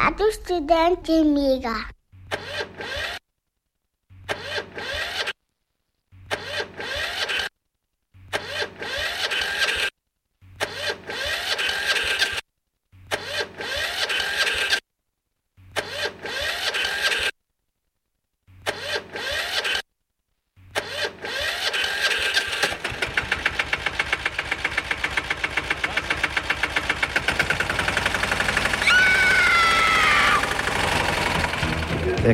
Radio študent je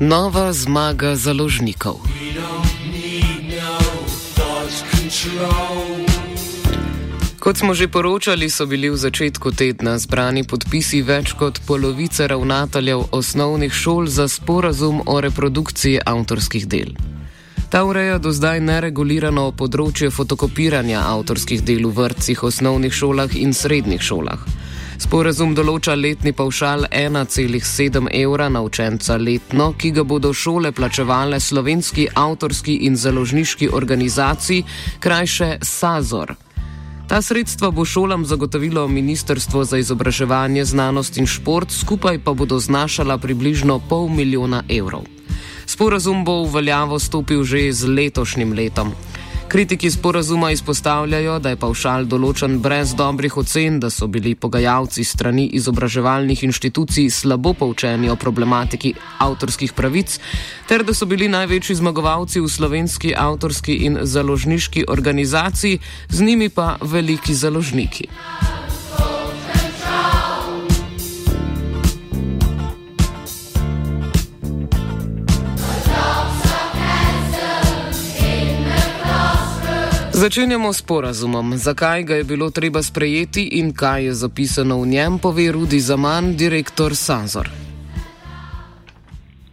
Nova zmaga založnikov. Kot smo že poročali, so bili v začetku tedna zbrani podpisi več kot polovice ravnateljev osnovnih šol za sporazum o reprodukciji avtorskih del. Ta ureja do zdaj neregulirano področje fotokopiranja avtorskih del v vrtcih, osnovnih šolah in srednjih šolah. Sporazum določa letni pavšal 1,7 evra na učenca letno, ki ga bodo šole plačevale slovenski avtorski in založniški organizaciji, krajše SAZOR. Ta sredstva bo šolam zagotovilo Ministrstvo za izobraževanje, znanost in šport, skupaj pa bodo znašala približno pol milijona evrov. Sporazum bo v veljavo stopil že z letošnjim letom. Kritiki sporazuma izpostavljajo, da je pavšal določen brez dobrih ocen, da so bili pogajalci strani izobraževalnih inštitucij slabo poučeni o problematiki avtorskih pravic, ter da so bili največji zmagovalci v slovenski avtorski in založniški organizaciji, z njimi pa veliki založniki. Začenjamo s porazumom. Zakaj ga je bilo treba sprejeti in kaj je zapisano v njem, pove Rudi Zaman, direktor Sazor.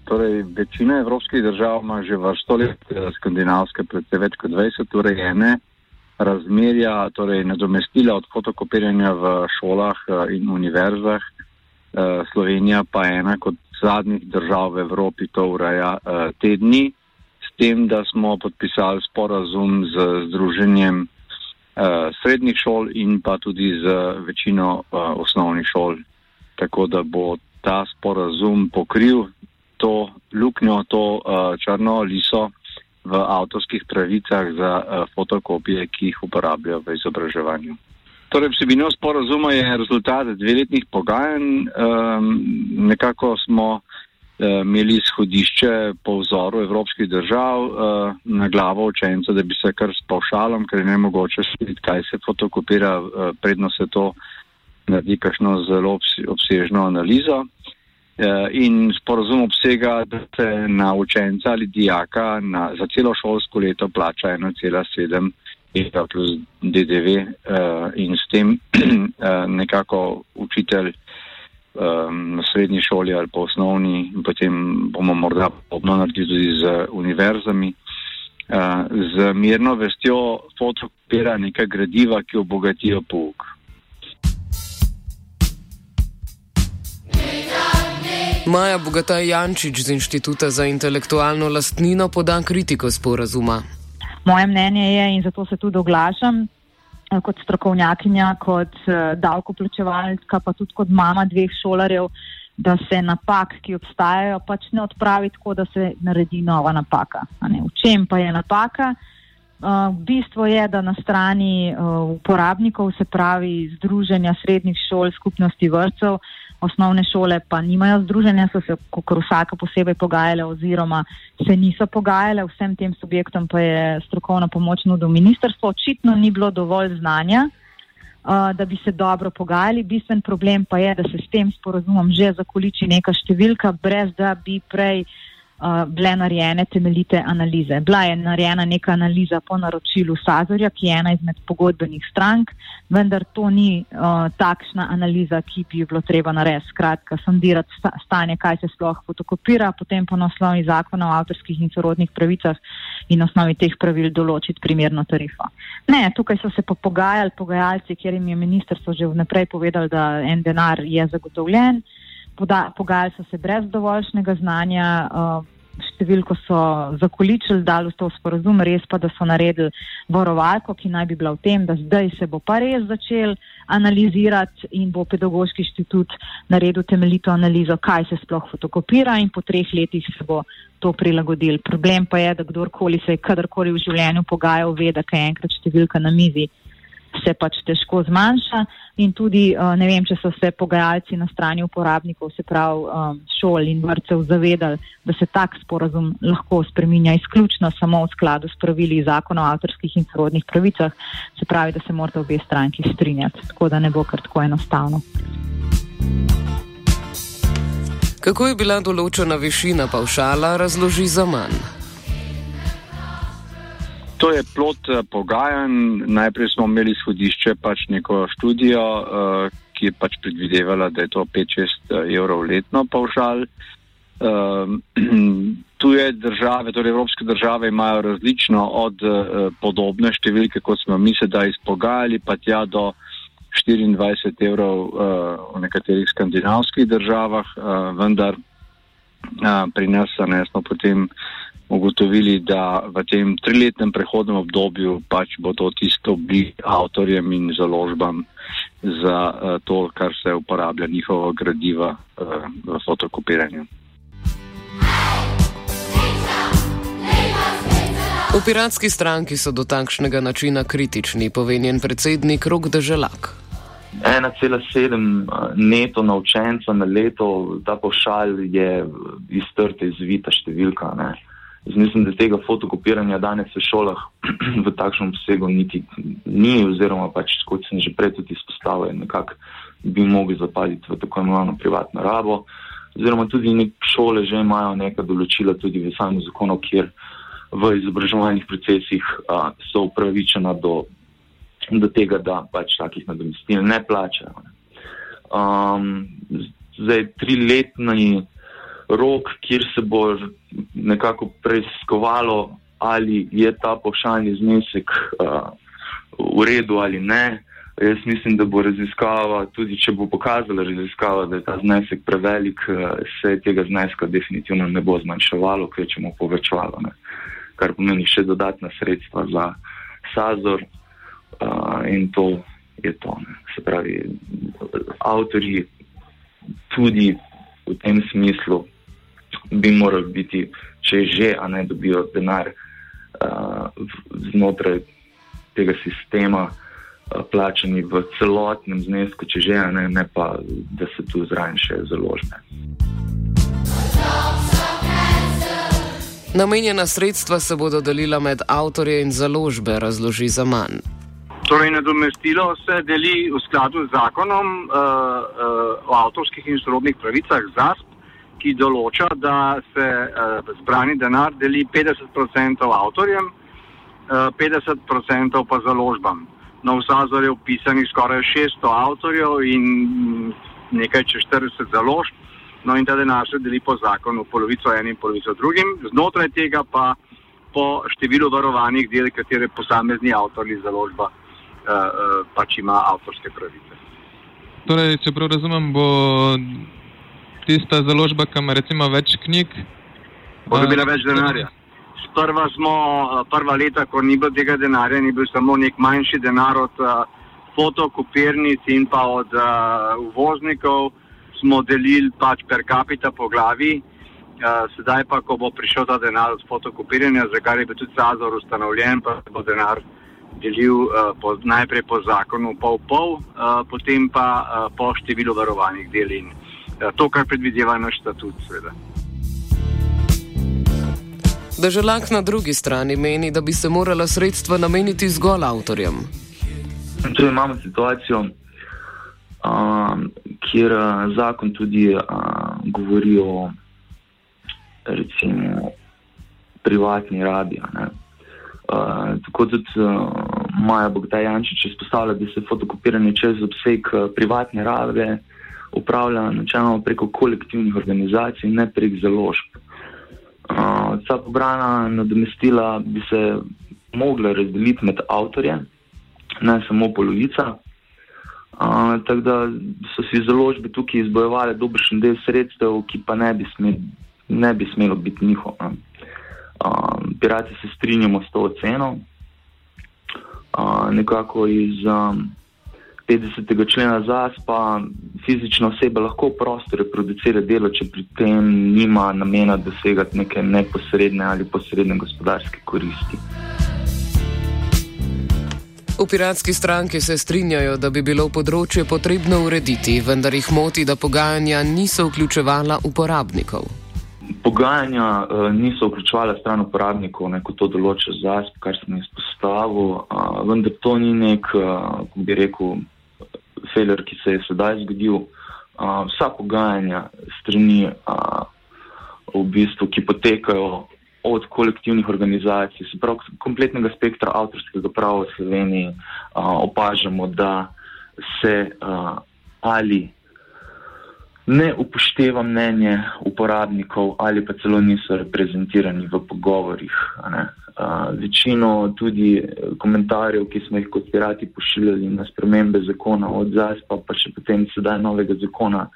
Torej, večina evropskih držav ima že vrsto let eh, skandinavske, predvsej več kot 20 urejene razmerja, torej nadomestila od fotokopiranja v šolah eh, in univerzah. Eh, Slovenija pa je ena kot zadnjih držav v Evropi to ureja tedni tem, da smo podpisali sporazum z Združenjem uh, srednjih šol in pa tudi z večino uh, osnovnih šol. Tako da bo ta sporazum pokril to luknjo, to uh, črno liso v avtorskih pravicah za uh, fotokopije, ki jih uporabljajo v izobraževanju. Torej, vsebino sporazuma je rezultat dveletnih pogajanj. Um, nekako smo imeli izhodišče po vzoru evropskih držav eh, na glavo učenca, da bi se kar s pavšalom, ker ne mogoče videti, kaj se fotokopira, eh, predno se to naredi kakšno zelo obsežno analizo. In sporozum obsega, da se na učenca ali dijaka na, za celo šolsko leto plača 1,7 evra plus DDV in s tem nekako učitelj um, srednji šoli ali pa osnovni, in potem bomo morda podobno naredili tudi z univerzami. Uh, z mirno vestjo fotokopira nekaj gradiva, ki obogatijo pouk. Maja Bogataj Jančič z Inštituta za intelektualno lastnino poda kritiko sporazuma. Moje mnenje je, in zato se tudi oglašam, Eh, kot strokovnjakinja, kot uh, davkoplačevalka, pa tudi kot mama dveh šolarjev, da se napak, ki obstajajo, pač ne odpravi tako, da se naredi nova napaka. V čem pa je napaka? Uh, bistvo je, da na strani uh, uporabnikov, se pravi Združenja srednjih šol, skupnosti vrtcev, osnovne šole pa nimajo združenja, so se kot vsaka posebej pogajale oziroma se niso pogajale, vsem tem subjektom pa je strokovna pomoč nudil ministrstvo. Očitno ni bilo dovolj znanja, uh, da bi se dobro pogajali. Bistven problem pa je, da se s tem sporozumom že zakoliči neka številka, brez da bi prej uh, uh, bile narejene temeljite analize. Bila je narejena neka analiza po naročilu Sazorja, ki je ena izmed pogodbenih strank, vendar to ni uh, takšna analiza, ki bi jo bilo treba narediti. Skratka, sondirati sta, stanje, kaj se sploh fotokopira, potem po naslovi zakona o avtorskih in sorodnih pravicah in osnovi teh pravil določiti primerno tarifo. Ne, tukaj so se pa pogajali pogajalci, kjer jim je ministrstvo že vnaprej povedalo, da en denar je zagotovljen pogajali so se brez dovoljšnega znanja, uh, številko so zakoličili, dali v to sporozum, res pa, da so naredili varovalko, ki naj bi bila v tem, da zdaj se bo pa res začel analizirati in bo pedagoški inštitut naredil temeljito analizo, kaj se sploh fotokopira in po treh letih se bo to prilagodil. Problem pa je, da kdorkoli se je kadarkoli v življenju pogajal, ve, da kaj enkrat številka na mizi se pač težko zmanjša in tudi uh, ne vem, če so se pogajalci na strani uporabnikov, se pravi šol in vrtcev, zavedali, da se tak sporazum lahko spreminja izključno samo v skladu s pravili zakona o avtorskih in sorodnih pravicah, se pravi, da se morate obe stranki strinjati, tako da ne bo kar tako enostavno. Kako je bila določena višina pavšala, razloži za manj. To je plot uh, pogajanj. Najprej smo imeli izhodišče, pač neko študijo, uh, ki je pač predvidevala, da je to 5-6 eh, evrov letno pavšal. Uh, tuje države, torej evropske države, imajo različno od uh, podobne številke, kot smo mi sedaj izpogajali, pa tja do 24 evrov uh, v nekaterih skandinavskih državah, uh, vendar uh, pri nas ne smo potem ugotovili, da v tem triletnem prehodnem obdobju pač bo to tisto bi avtorjem in založbam za uh, to, kar se uporablja njihova gradiva uh, v fotokopiranju. V piratski stranki so do takšnega načina kritični, povedjen predsednik Rok Deželak. 1,7 eh, neto na učenca na leto, ta pošalj je iztrta izvita številka. Ne. Jaz mislim, da tega fotokopiranja danes v šolah v takšnem obsegu niti ni, oziroma pač, kot sem že prej tudi izpostavil, nekako bi mogli zapaditi v tako imenovano privatno rabo. Oziroma tudi nek šole že imajo neka določila tudi v samem zakonu, kjer v izobraževalnih procesih a, so upravičena do, do tega, da pač takih nadomestil ne plačajo. Um, zdaj, triletni rok, kjer se bo nekako preiskovalo, ali je ta pošaljni znesek uh, v redu ali ne. Jaz mislim, da bo raziskava, tudi če bo pokazala raziskava, da je ta znesek prevelik, se tega zneska definitivno ne bo zmanjševalo, ker če mu povečevalo, ne. kar pomeni še dodatna sredstva za Sazor in to je to. Ne. Se pravi, avtori tudi v tem smislu bi morali biti, če že, a ne dobijo denar uh, znotraj tega sistema, uh, plačani v celotnem znesku, če že, ne, ne pa, da se tu zraven še založbe. Namenjena sredstva se bodo delila med avtorje in založbe, razloži za manj. Torej, nadomestilo se deli v skladu z zakonom uh, uh, o avtorskih in sorodnih pravicah ZASP, ki določa, da se uh, zbrani denar deli 50% avtorjem, uh, eh, 50% pa založbam. Na vsazor je upisanih skoraj 600 avtorjev in nekaj čez 40 založb. No in ta denar se deli po zakonu, polovico enim, polovico drugim, znotraj tega pa po številu varovanih del, katere posamezni avtor ali založba pač ima avtorske pravice. Torej, če prav razumem, bo tista založba, ki ima recimo več knjig. Bo dobila več denarja. Sprva smo, prva leta, ko ni bilo tega denarja, ni bil samo nek manjši denar od uh, fotokopirnic in pa od uh, uvoznikov, smo delili pač per capita po glavi. Uh, sedaj pa, ko bo prišel ta denar od fotokopiranja, za kar je bil tudi Sazor ustanovljen, pa bo denar delil uh, po, najprej po zakonu pol-pol, uh, potem pa uh, po številu varovanih del in uh, to, kar predvideva naš statut, seveda. Državljank na drugi strani meni, da bi se morala sredstva nameniti zgolj avtorjem. Tu imamo situacijo, um, kjer uh, zakon tudi uh, govori o recimo, privatni rabi. Uh, tako tudi uh, Maja Bogdaj Jančič izpostavlja, da se fotokopiranje čez obseg uh, privatne rabe upravlja načeloma preko kolektivnih organizacij, ne prek založb. Uh, vsa pobrana nadomestila bi se mogla razdeliti med avtorje, ne samo polovica. Uh, tako da so si založbe tukaj izbojevali dobršen del sredstev, ki pa ne bi, sme, ne bi smelo biti njihov. Uh, pirati se strinjamo s to oceno. Uh, nekako iz um, 50. člena ZASPA fizična oseba lahko prosto reproducira delo, če pri tem nima namena dosegati neke neposredne ali posredne gospodarske koristi. V piratski stranki se strinjajo, da bi bilo področje potrebno urediti, vendar jih moti, da pogajanja niso vključevala uporabnikov. Pogajanja uh, niso vključevala stran uporabnikov, kot to določa ZASP, kar sem izpostavil, uh, vendar to ni nek, uh, kako bi rekel, feler, ki se je sedaj zgodil. Uh, vsa pogajanja strani, uh, v bistvu, ki potekajo od kolektivnih organizacij, se pravi, kompletnega spektra avtorskega prava v Sloveniji, uh, opažamo, da se uh, ali ne upošteva mnenje uporabnikov, ali pa celo niso reprezentirani v pogovorih. Uh, večino tudi komentarjev, ki smo jih kot pirati pošiljali na spremembe zakona od ZASPA, pa še potem sedaj novega zakona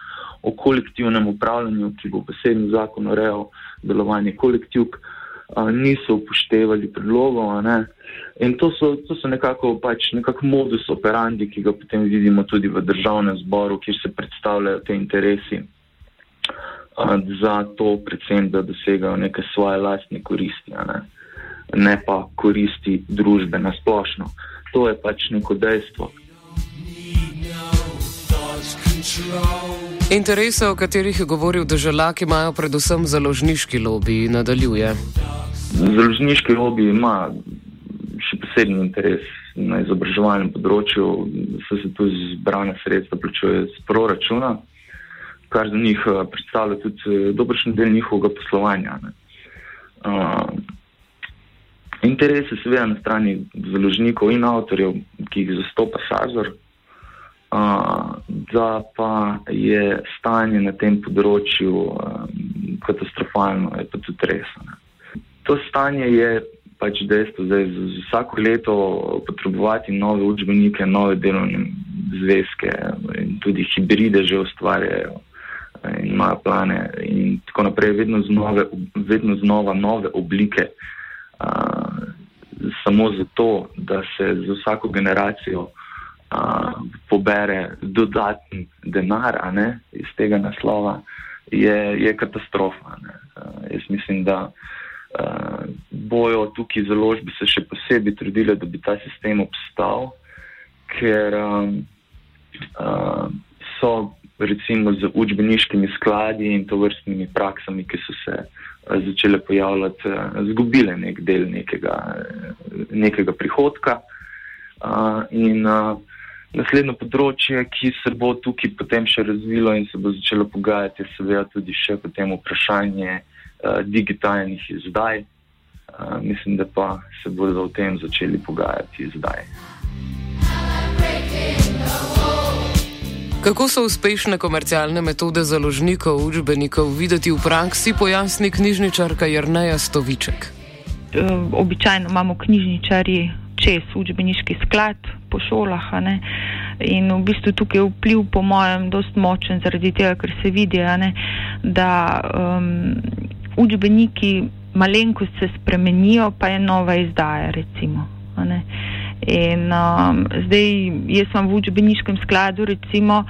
o kolektivnem upravljanju, ki bo posebno zakon urejal delovanje kolektivk, uh, niso upoštevali predlogov. In to so, to so nekako, pač, nekako modus operandi, ki ga potem vidimo tudi v državnem zboru, kjer se predstavljajo te interesi za to, predvsem, da dosegajo neke svoje lastne koristi, ne? ne pa koristi družbe na splošno. To je pač neko dejstvo. Interese, o katerih je govoril državljak, imajo predvsem založniški lobby, nadaljuje. Založniški lobby ima še posebni interes na izobraževalnem področju, so se tu zbrane sredstva plačuje z proračuna, kar za njih eh, predstavlja tudi eh, dobršen del njihovega poslovanja. Uh, interese seveda na strani založnikov in avtorjev, ki jih zastopa Sazor, da pa je stanje na tem področju katastrofalno, je pa tudi resno to stanje je pač dejstvo, da za vsako leto potrebovati nove učbenike, nove delovne zvezke in tudi hibride že ustvarjajo in imajo plane in tako naprej, vedno znova, vedno znova nove oblike, uh, samo zato, da se za vsako generacijo uh, pobere dodatni denar ne, iz tega naslova, je, je katastrofa. Uh, jaz mislim, da uh, bojo tukaj založbi se še posebej trudile, da bi ta sistem obstal, ker um, uh, so recimo z učbeniškimi skladi in to vrstnimi praksami, ki so se uh, začele pojavljati, uh, zgubile nek del nekega, nekega prihodka. Uh, in uh, naslednjo področje, ki se bo tukaj potem še razvilo in se bo začelo pogajati, je seveda tudi še potem vprašanje uh, digitalnih izdaj. Uh, mislim, da pa se bodo o tem začeli pogajati zdaj. Kako so uspešne komercialne metode založnikov učbenikov videti v praksi, pojasni knjižničarka Jrneja Stoviček. Eh, običajno imamo knjižničari čez učbeniški sklad po šolah. In v bistvu tukaj je vpliv, po mojem, dost močen zaradi tega, ker se vidi, da um, učbeniki malenkost se spremenijo, pa je nova izdaja. Recimo, in um, zdaj jaz sem v učbeniškem skladu, recimo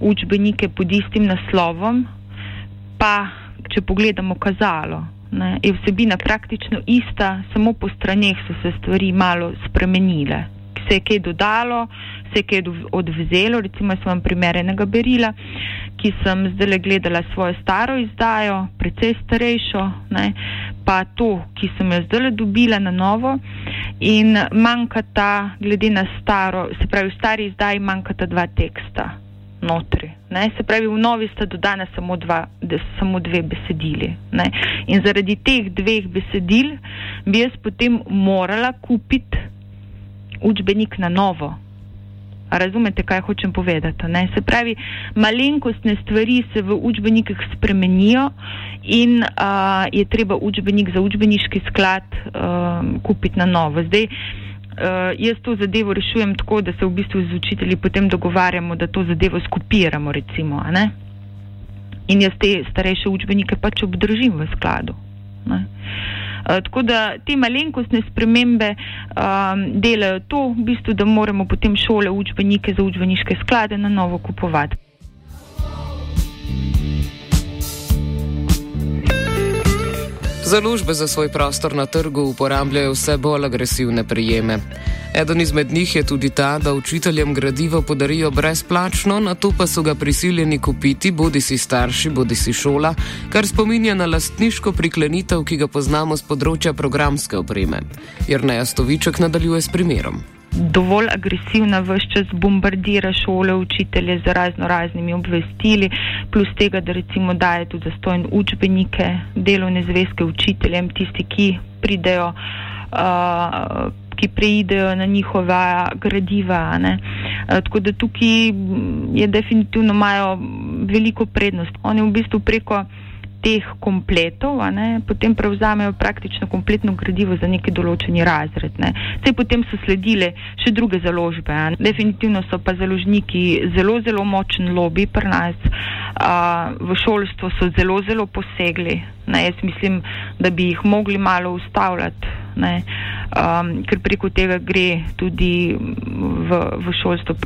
učbenike pod istim naslovom, pa če pogledamo kazalo, ne, je vsebina praktično ista, samo po straneh so se stvari malo spremenile. Se je kaj dodalo, se je kaj odvzelo, recimo jaz imam primer enega berila, ki sem zdaj gledala svojo staro izdajo, precej starejšo, ne, pa to, ki sem jo zdaj dobila na novo in manjkata, glede na staro, se pravi v stari izdaji manjkata dva teksta notri. Ne? Se pravi, v novi sta dodana samo, dva, de, samo dve besedili. Ne? In zaradi teh dveh besedil bi jaz potem morala kupiti učbenik na novo. Razumete, kaj hočem povedati? Ne? Se pravi, malenkostne stvari se v učbenikih spremenijo in uh, je treba učbenik za učbeniški sklad uh, kupiti na novo. Zdaj, uh, jaz to zadevo rešujem tako, da se v bistvu z učitelji potem dogovarjamo, da to zadevo skupiramo, recimo. In jaz te starejše učbenike pač obdržim v skladu. Ne? Uh, tako da te malenkostne spremembe um, delajo to, v bistvu, da moramo potem šole učbenike za učbeniške sklade na novo kupovati. Založbe za svoj prostor na trgu uporabljajo vse bolj agresivne prijeme. Eden izmed njih je tudi ta, da učiteljem gradivo podarijo brezplačno, na to pa so ga prisiljeni kupiti bodi si starši, bodi si šola, kar spominja na lastniško priklenitev, ki ga poznamo z področja programske opreme. Jer Nejastoviček nadaljuje s primerom dovolj agresivna, vse čas bombardira šole, učitelje z razno raznimi obvestili, plus tega, da recimo daje tudi zastojne učbenike, delovne zvezke učiteljem, tisti, ki pridejo. Uh, Ki preidejo na njihova gradiva. Ne. Tako da tukaj je definitivno imajo veliko prednost. Oni v bistvu preko teh kompletov, ne, potem prevzamejo praktično kompletno gradivo za neki določeni razred. Ne. Sej potem so sledile še druge založbe. Ne. Definitivno so pa založniki zelo, zelo močen lobby pri nas. A, v šolstvo so zelo, zelo posegli. Ne. Jaz mislim, da bi jih mogli malo ustavljati. Um, ker preko tega gre tudi v, v šolstvo,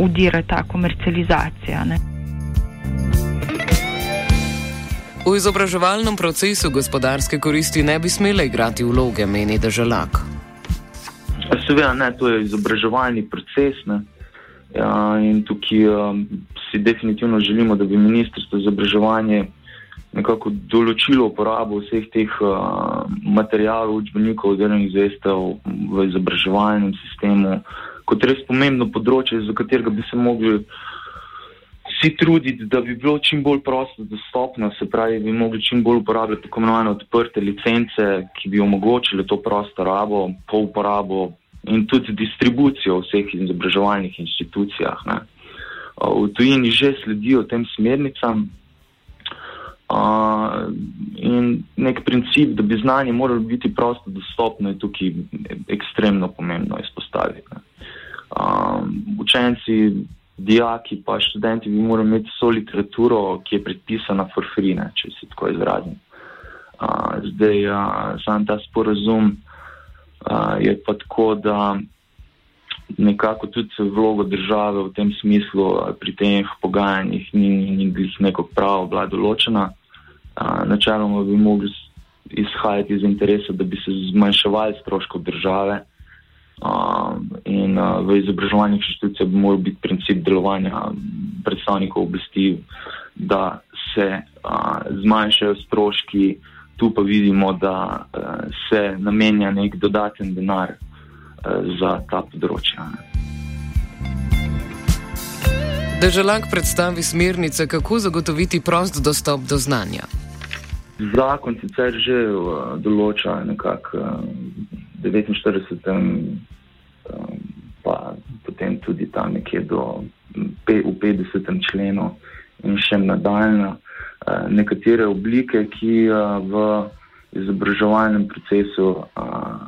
udira ta komercializacija. Ne. V izobraževalnem procesu gospodarske koristi ne bi smele igrati vloge, meni državljak. Seveda, ne, to je izobraževalni proces. Ja, in tukaj um, si definitivno želimo, da bi ministrstvo za izobraževanje nekako določilo uporabo vseh teh uh, materijalov, učbenikov, oziroma izvestev v izobraževalnem sistemu kot res pomembno področje, za katerega bi se mogli vsi truditi, da bi bilo čim bolj prosto dostopno, se pravi, bi mogli čim bolj uporabljati tako imenovane odprte licence, ki bi omogočile to prosto rabo, po uporabo in tudi distribucijo v vseh izobraževalnih institucijah. Ne. V tujini že sledijo tem smernicam. Uh, in nek princip, da bi znanje moralo biti prosto dostopno, je tukaj ekstremno pomembno izpostaviti. Uh, učenci dijaki pa študenti bi morali imeti vso literaturo, ki je predpisana for free, ne, če se tako izrazim. Uh, zdaj, uh, sam ta sporazum uh, je pa tako, da nekako tudi vlogo države v tem smislu pri teh pogajanjih ni, ni, ni neko pravo bila določena. Uh, načeloma bi mogli izhajati iz interesa, da bi se zmanjševali stroškov države. Um, in uh, v izobraževalnih inštitucijah bi moral biti princip delovanja predstavnikov oblasti, da se uh, zmanjšajo stroški, tu pa vidimo, da uh, se namenja nek dodaten denar za ta področja. Državljak predstavi smernice, kako zagotoviti prost dostop do znanja. Zakon sicer že določa nekako. Uh, 49. pa potem tudi tam nekje do v 50. členu in še nadaljna. Eh, nekatere oblike, ki eh, v izobraževalnem procesu eh,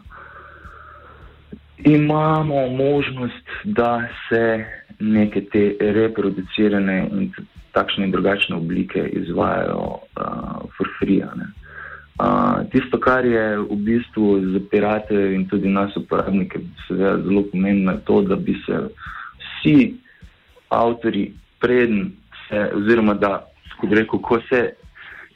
imamo možnost, da se neke te reproducirane in takšne in drugačne oblike izvajajo for free. Ne. Uh, tisto, kar je v bistvu za pirate in tudi nas uporabnike seveda zelo pomembno, je to, da bi se vsi avtori preden se, oziroma da, kot rekel, ko se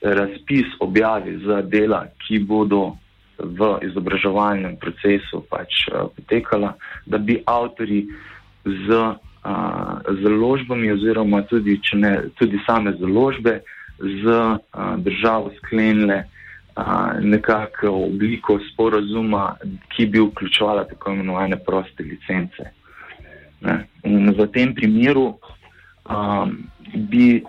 razpis objavi za dela, ki bodo v izobraževalnem procesu pač uh, potekala, da bi avtori z uh, založbami oziroma tudi, ne, tudi same založbe z uh, državo sklenile nekako obliko sporazuma, ki bi vključovala tako imenovane proste licence. Ne. In v tem primeru um, bi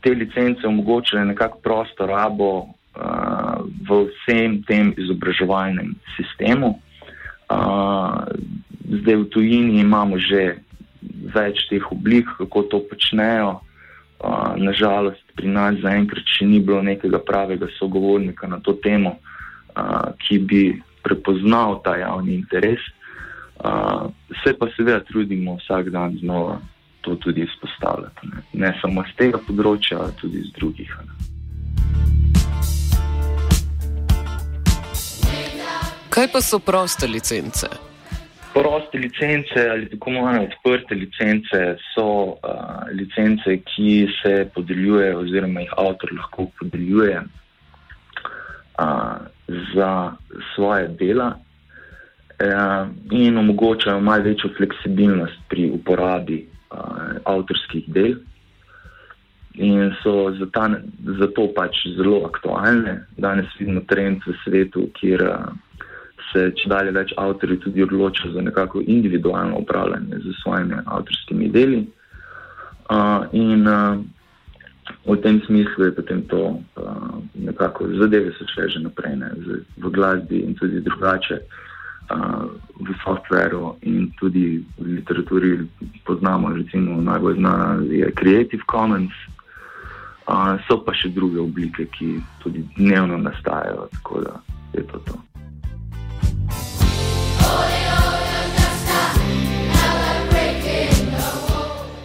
te licence omogočile nekako prosto rabo uh, v vsem tem izobraževalnem sistemu. Uh, zdaj v tujini imamo že več teh oblik, kako to počnejo. Nažalost, pri nas zaenkrat še ni bilo nekega pravega sogovornika na to temo, uh, ki bi prepoznal ta javni interes. Uh, se pa seveda trudimo vsak dan znova to tudi izpostavljati. Ne, ne samo z tega področja, ampak tudi z drugih. Ne. Kaj pa so proste licence? Proste licence ali tako imenovane odprte licence so uh, licence, ki se podeljujejo, oziroma jih avtor lahko podeljuje uh, za svoje dela uh, in omogočajo malo večjo fleksibilnost pri uporabi uh, avtorskih del. In so zato, zato pač zelo aktualne. Danes vidimo trend v svetu, kjer uh, se če dalje več avtori tudi odločajo za nekako individualno upravljanje z svojimi avtorskimi deli. Uh, in uh, v tem smislu je potem to uh, nekako zadeve so šle že naprej ne, v glasbi in tudi drugače. Uh, v softveru in tudi v literaturi poznamo, recimo najbolj znana je Creative Commons, uh, so pa še druge oblike, ki tudi dnevno nastajajo, tako da je to to.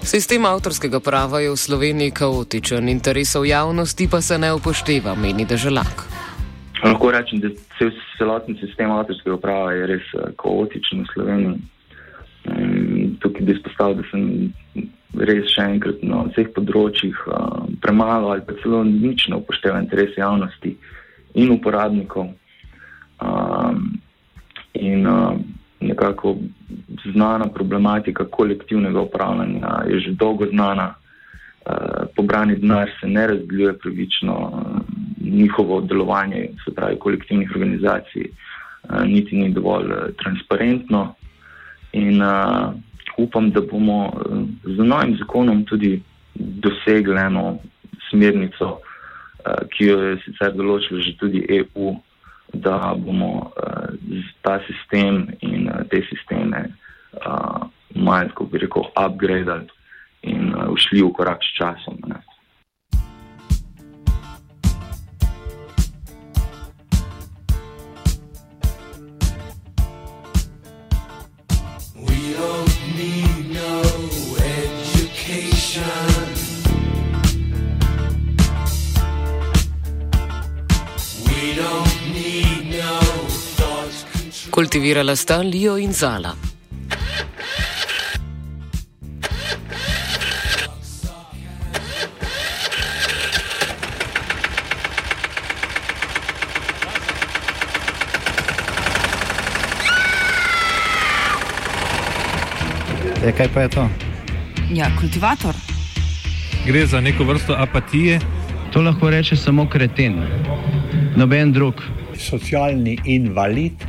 Sistem avtorskega prava je v Sloveniji kaotičen, interesov javnosti pa se ne upošteva, meni državljak. Lahko rečem, da se celoten sistem avtorskega prava je res uh, kaotičen v Sloveniji. Tukaj bi izpostavil, da sem res še enkrat na vseh področjih uh, premalo ali pa celo nič ne upošteva interes javnosti in uporabnikov. Um, in uh, nekako znana problematika kolektivnega upravljanja je že dolgo znana. Uh, pobrani denar se ne razdeljuje pravično, njihovo delovanje, se pravi kolektivnih organizacij, uh, niti ni dovolj uh, transparentno. In uh, upam, da bomo z novim zakonom tudi dosegli eno smernico, uh, ki jo je sicer določila že tudi EU, da bomo uh, ta sistem in uh, te sisteme uh, malo, kako bi rekel, upgradili in uh, ušli v korak s časom. Ne. Kultivirala sta Lijo in Zala. E, kaj pa je to? Ja, kultivator. Gre za neko vrsto apatije. To lahko reče samo kreten, noben drug. Socialni invalid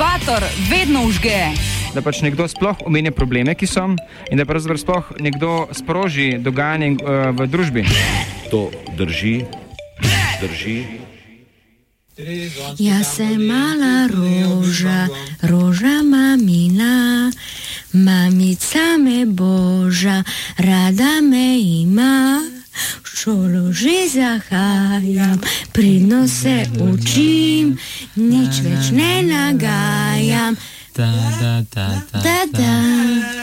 Kultivator vedno užge. Da pač nekdo sploh omenja probleme, ki so, in da pravzaprav sploh nekdo sproži dogajanje uh, v družbi. To drži, drži. Jaz sem mala roža, roža mamina, Mamica me boža, rada me ima. V šolo že zahajam, pridno se učim, nič več ne nagajam. Da, da, da, Da, da.